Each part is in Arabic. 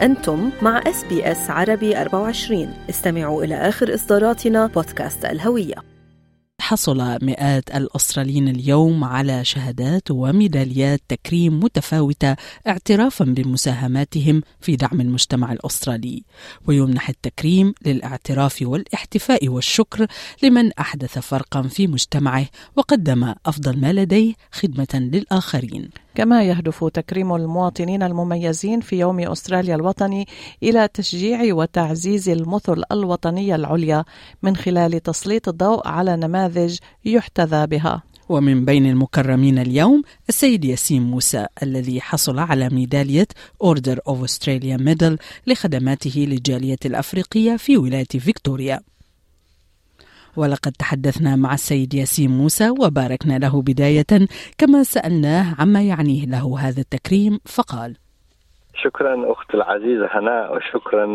أنتم مع إس بي إس عربي 24 استمعوا إلى آخر إصداراتنا بودكاست الهوية. حصل مئات الأستراليين اليوم على شهادات وميداليات تكريم متفاوتة اعترافا بمساهماتهم في دعم المجتمع الأسترالي. ويمنح التكريم للاعتراف والاحتفاء والشكر لمن أحدث فرقا في مجتمعه وقدم أفضل ما لديه خدمة للآخرين. كما يهدف تكريم المواطنين المميزين في يوم أستراليا الوطني إلى تشجيع وتعزيز المثل الوطنية العليا من خلال تسليط الضوء على نماذج يحتذى بها. ومن بين المكرمين اليوم السيد ياسين موسى الذي حصل على ميدالية أوردر أوف أستراليا ميدل لخدماته للجالية الأفريقية في ولاية فيكتوريا. ولقد تحدثنا مع السيد ياسين موسى وباركنا له بداية كما سألناه عما يعنيه له هذا التكريم فقال شكرا أختي العزيزة هناء وشكرا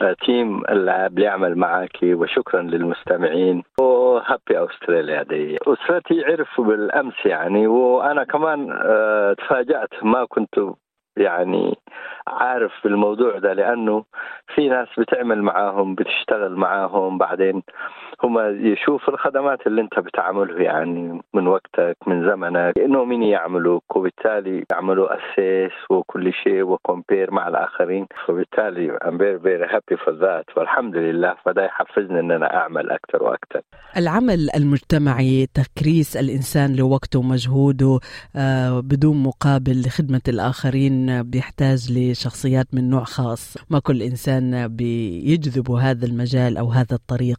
لتيم اللي بيعمل معك وشكرا للمستمعين. وهابي أستراليا دي. أسرتي عرفوا بالأمس يعني وأنا كمان آه، تفاجأت ما كنت يعني عارف بالموضوع ده لأنه في ناس بتعمل معاهم بتشتغل معاهم بعدين هم يشوفوا الخدمات اللي انت بتعمله يعني من وقتك من زمنك إنه مين يعملوك وبالتالي يعملوا أسيس وكل شيء وكومبير مع الآخرين. فبالتالي I'm very very happy for that. والحمد لله فده يحفزني إن أنا أعمل أكثر وأكثر العمل المجتمعي تكريس الإنسان لوقته ومجهوده آه، بدون مقابل لخدمة بيحتاج لشخصيات من نوع خاص. ما كل إنسان بيجذب هذا المجال أو هذا الطريق.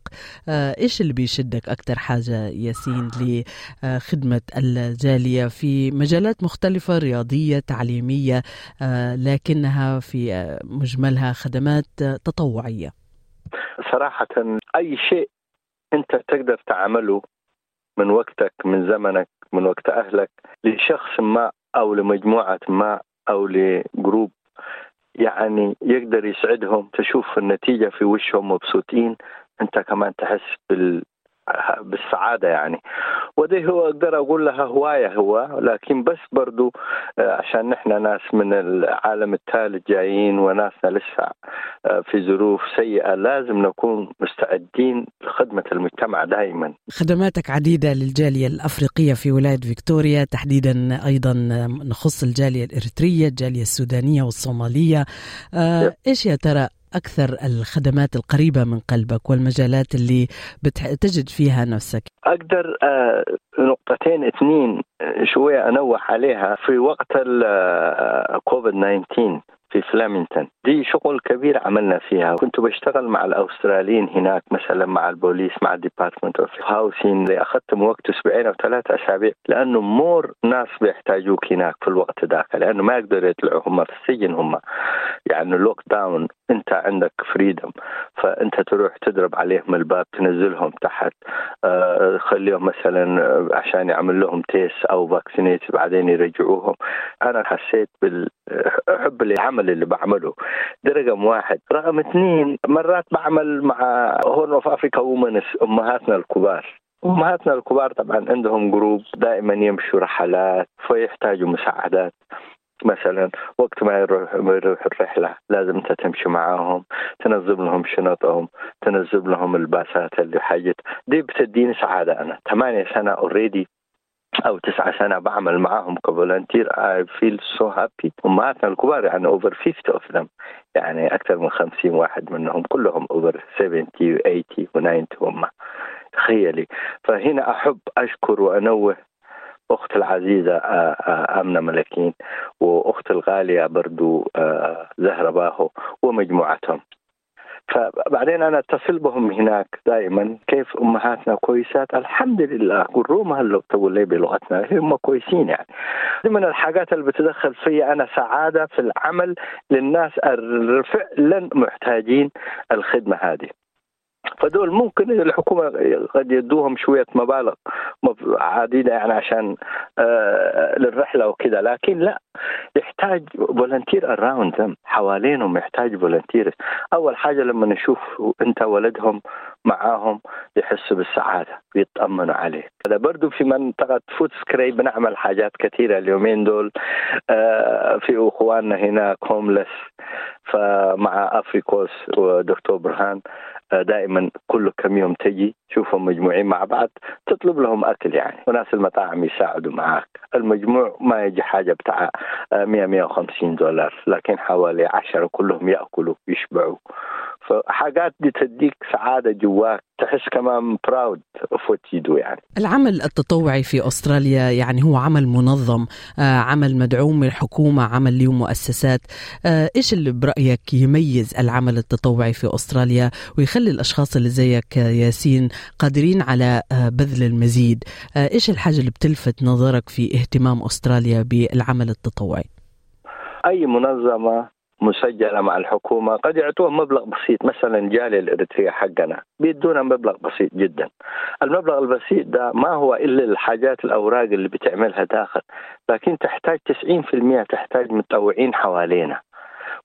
آه، إيش اللي بيشدك أكثر حاجة ياسين لخدمة الجالية في مجالات مختلفة رياضية تعليمية آه، لكنها في مجملها خدمات تطوعية؟ صراحة أي شيء أنت تقدر تعمله من وقتك من زمنك من وقت أهلك لشخص ما أو لمجموعة ما أو لجروب يعني يقدر يسعدهم تشوف النتيجة في وشهم مبسوطين أنت كمان تحس بالسعادة يعني. ودي هو أقدر أقول لها هواية هو لكن بس برضو آه، عشان نحن ناس من العالم الثالث جايين وناسنا لسه آه، في ظروف سيئة لازم نكون مستعدين لخدمة المجتمع دائما خدماتك عديدة للجالية الأفريقية في ولاية فيكتوريا تحديدا أيضا نخص الجالية الإريترية الجالية السودانية والصومالية. آه،. إيش يا ترى أكثر الخدمات القريبة من قلبك والمجالات اللي بتجد فيها نفسك؟ أقدر آه، نقطتين اثنين آه، شوية أنوه عليها. في وقت الكوفيد 19 في فلامينتون دي شغل كبير عملنا فيها. كنت بشتغل مع الأستراليين هناك مثلا مع البوليس مع ال Department of Housing اخذت من وقت أسبوعين أو ثلاثة أسابيع لأنه مور ناس بيحتاجوك هناك في الوقت ذاك لأنه ما يقدروا يطلعوا هم في السجن هم. يعني lockdown انت عندك freedom فانت تروح تضرب عليهم الباب تنزلهم تحت آه، خليهم مثلا آه، عشان يعمل لهم test أو vaccinate بعدين يرجعوهم. أنا حسيت بالحب للعمل اللي بعمله. ده رقم واحد. رقم اثنين مرات بعمل مع Horn of Africa women's أمهاتنا الكبار. أمهاتنا الكبار طبعا عندهم group دائما يمشوا رحلات فيحتاجوا مساعدات. مثلا وقت ما يروح ما يروح الرحلة لازم أنت تمشي معاهم تنظم لهم شنطهم تنظم لهم الباسات اللي حاجت دي بتديني سعادة أنا. ثمانية سنة already أو تسعة سنة بعمل معاهم ك volunteer I feel so happy. امهاتنا الكبار يعني over 50 of them. يعني أكثر من 50 واحد منهم كلهم over 70 و 80 و 90 هم. تخيلي. فهنا أحب أشكر وأنوه أختي العزيزة آه، آه، آمنة ملكين واختي الغالية برضو آه، زهره باهو ومجموعتهم. فبعدين أنا أتصل بهم هناك دائما كيف أمهاتنا كويسات؟ الحمد لله. قروهم هلا تقول بلغتنا هم كويسين يعني. من الحاجات اللي بتدخل في أنا سعادة في العمل للناس اللي فعلا محتاجين الخدمة هذه. فدول ممكن الحكومة قد يدوهم شوية مبالغ مب- عديده يعني عشان آه، للرحلة وكذا لكن لا يحتاج volunteer around حوالينهم يحتاج volunteer أول حاجة لما نشوف أنت ولدهم معاهم يحسوا بالسعادة ويطمنوا عليك. هذا برضو في منطقة فوتسكري بنعمل حاجات كثيرة اليومين دول. آه، في إخواننا هناك homeless فمع افريكوس ودكتور برهان دائما كل كم يوم تجي تشوفهم مجموعين مع بعض تطلب لهم أكل يعني. وناس المطاعم يساعدوا معك المجموع ما يجي حاجة بتاع 100 150 دولار لكن حوالي 10 كلهم يأكلوا يشبعوا. فحاجات دي تديك سعادة جواك تحس كمان proud of what you يعني. العمل التطوعي في أستراليا يعني هو عمل منظم آه، عمل مدعوم من الحكومة عمل له مؤسسات. آه، إيش اللي برأيك يميز العمل التطوعي في أستراليا ويخلي الأشخاص اللي زيك ياسين قادرين على آه، بذل المزيد. إيش الحاجة اللي بتلفت نظرك في اهتمام أستراليا بالعمل التطوعي؟ أي منظمة مسجلة مع الحكومة قد يعطوهم مبلغ بسيط مثلا جالي الاريتريا حقنا بيدونا مبلغ بسيط جدا. المبلغ البسيط ده ما هو إلا الحاجات الأوراق اللي بتعملها داخل لكن تحتاج 90% تحتاج متطوعين حوالينا.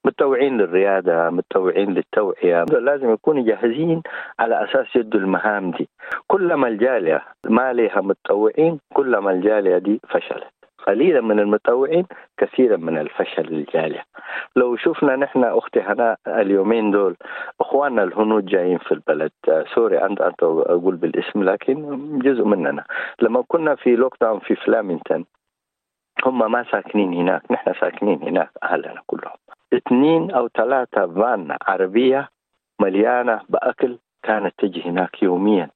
متطوعين للريادة متطوعين للتوعية. لازم يكونوا جاهزين على أساس يدوا المهام دي. كلما الجالية ما لها متطوعين كلما الجالية دي فشلت. قليلا من المتطوعين كثيرا من الفشل الجالية لو شفنا نحن أختي هناء اليومين دول أخواننا الهنود جايين في البلد. سوري أنت أنت أقول بالاسم لكن جزء مننا. لما كنا في lockdown في فلمنغتون هم ما ساكنين هناك. نحن ساكنين هناك أهلنا كلهم. اثنين أو ثلاثة فان عربية مليانة بأكل كانت تجي هناك يوميا.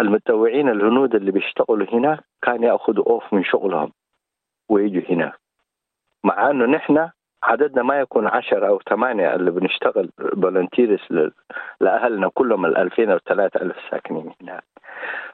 المتطوعين الهنود اللي بيشتغلوا هناك كان يأخذوا off من شغلهم ويجوا هنا. مع إنه نحن عددنا ما يكون عشرة أو ثمانية اللي بنشتغل volunteers لأهلنا كلهم ال 2000 أو 3000 ساكنين هناك.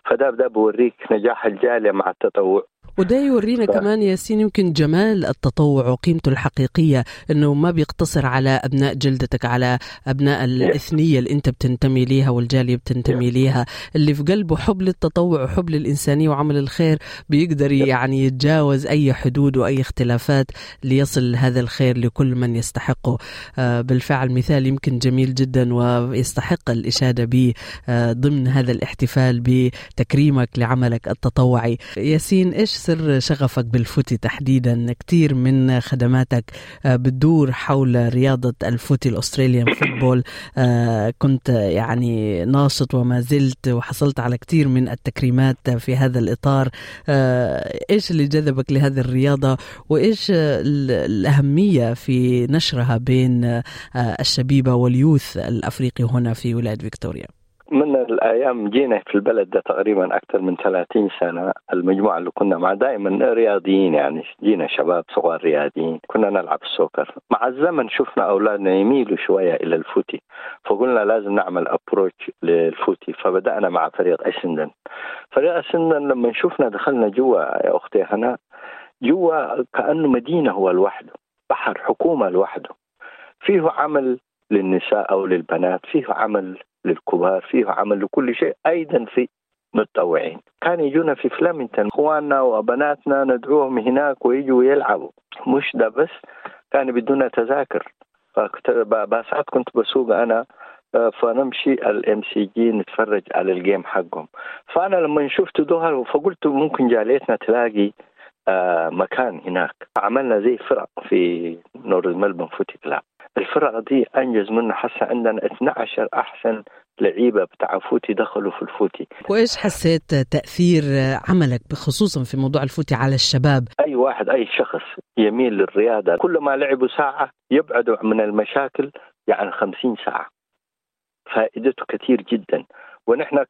فده ده بوريك نجاح الجالية مع التطوع. وده يورينا ف... كمان ياسين يمكن جمال التطوع وقيمته الحقيقية إنه ما بيقتصر على أبناء جلدتك على أبناء الإثنية اللي أنت بتنتمي ليها والجالية بتنتمي ليها اللي في قلبه حب للتطوع وحب للإنسانية وعمل الخير بيقدر يعني يتجاوز أي حدود وأي اختلافات ليصل هذا الخير لكل من يستحقه. آه، بالفعل مثال يمكن جميل جدا ويستحق الإشادة به آه، ضمن هذا الاحتفال بتكريمك لعملك التطوعي. ياسين إيش سر شغفك بال footy تحديدا. كثير من خدماتك آه، بتدور حول رياضة ال footy ال Australian football. آه، كنت يعني ناشط وما زلت وحصلت على كثير من التكريمات في هذا الإطار. آه، إيش اللي جذبك لهذه الرياضة؟ وإيش الأهمية في نشرها بين الشبيبة وال youth الأفريقي هنا في ولاية فيكتوريا؟ من الأيام جينا في البلد ده تقريبا أكثر من 30 سنة المجموعة اللي كنا مع دائما رياضيين يعني جينا شباب صغار رياضيين كنا نلعب ال soccer مع الزمن شفنا أولادنا يميلوا شوية إلى ال footy فقلنا لازم نعمل approach لل footy فبدأنا مع فريق أسندن. فريق أسندن لما شفنا دخلنا جوا يا أختي هنا جوا كأنه مدينة هو لوحده بحر حكومة لوحده. فيه عمل للنساء أو للبنات فيه عمل للكبار فيه عمل لكل شيء أيضا في متطوعين. كان يجونا في فلمنغتون إخواننا وبناتنا ندعوهم هناك ويجوا يلعبوا. مش ده بس كان بدون تذاكر. باسات كنت بسوق أنا فنمشي ال MCG نتفرج على ال game حقهم. فأنا لما شفت ظهر فقلت ممكن جاليتنا تلاقي آه، مكان هناك. عملنا زي فرق في North Melbourne footy club. الفرق دي أنجز منه حسا عندنا 12 أحسن لعيبة بتاع footy دخلوا في ال footy. وإيش حسيت تأثير عملك خصوصا في موضوع ال footy على الشباب؟ أي واحد أي شخص يميل للرياضة كل ما لعبوا ساعة يبعدوا من المشاكل يعني 50 ساعة. فائدته كثير جدا. ونحن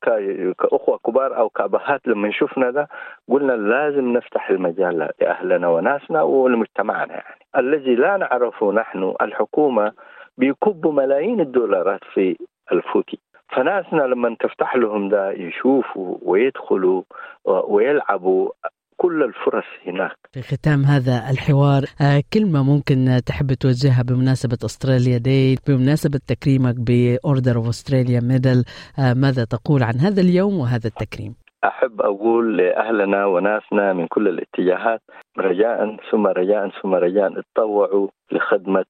كأخوة كبار أو كأبهات لما شفنا ده قلنا لازم نفتح المجال لأهلنا وناسنا ولمجتمعنا يعني. الذي لا نعرفه نحن الحكومة بيكبوا ملايين الدولارات في ال footy فناسنا لما تفتح لهم ده يشوفوا ويدخلوا ويلعبوا كل الفرص هناك. في ختام هذا الحوار آه، كلمة ممكن تحب توجهها بمناسبة Australia Day بمناسبة تكريمك ب Order of Australia Medal ماذا تقول عن هذا اليوم وهذا التكريم؟ أحب أقول لأهلنا وناسنا من كل الاتجاهات رجاء ثم رجاء ثم رجاء اتطوعوا لخدمة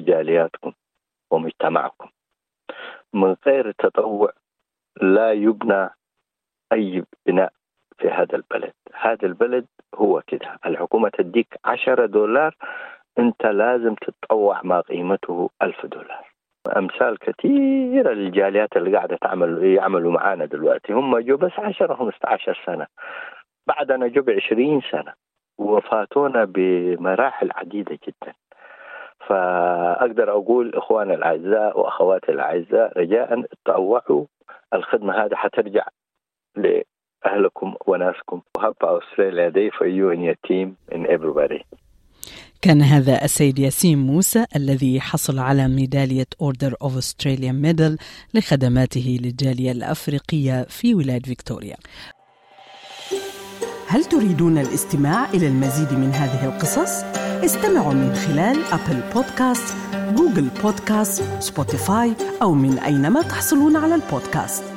جالياتكم ومجتمعكم. من غير تطوع لا يبنى أي بناء. في هذا البلد. هذا البلد هو كده. الحكومة تديك عشرة دولار أنت لازم تتطوع ما قيمته ألف دولار. أمثال كثيرة للجاليات اللي قاعدة تعمل يعملوا معانا دلوقتي. هم جو بس 10 15 سنة. بعدنا جو ب 20 سنة. وفاتونا بمراحل عديدة جدا. فأقدر أقول إخواني الأعزاء وأخواتي الأعزاء رجاء تطوعوا الخدمة هذه حترجع لاهلكم وناسكم. و happy Australia Day for you and your team and everybody. كان هذا السيد ياسين موسى الذي حصل على ميدالية Order of Australia Medal لخدماته للجالية الأفريقية في ولاية فيكتوريا. هل تريدون الاستماع إلى المزيد من هذه القصص؟ استمعوا من خلال Apple Podcasts، Google Podcasts، Spotify أو من أينما تحصلون على البودكاست.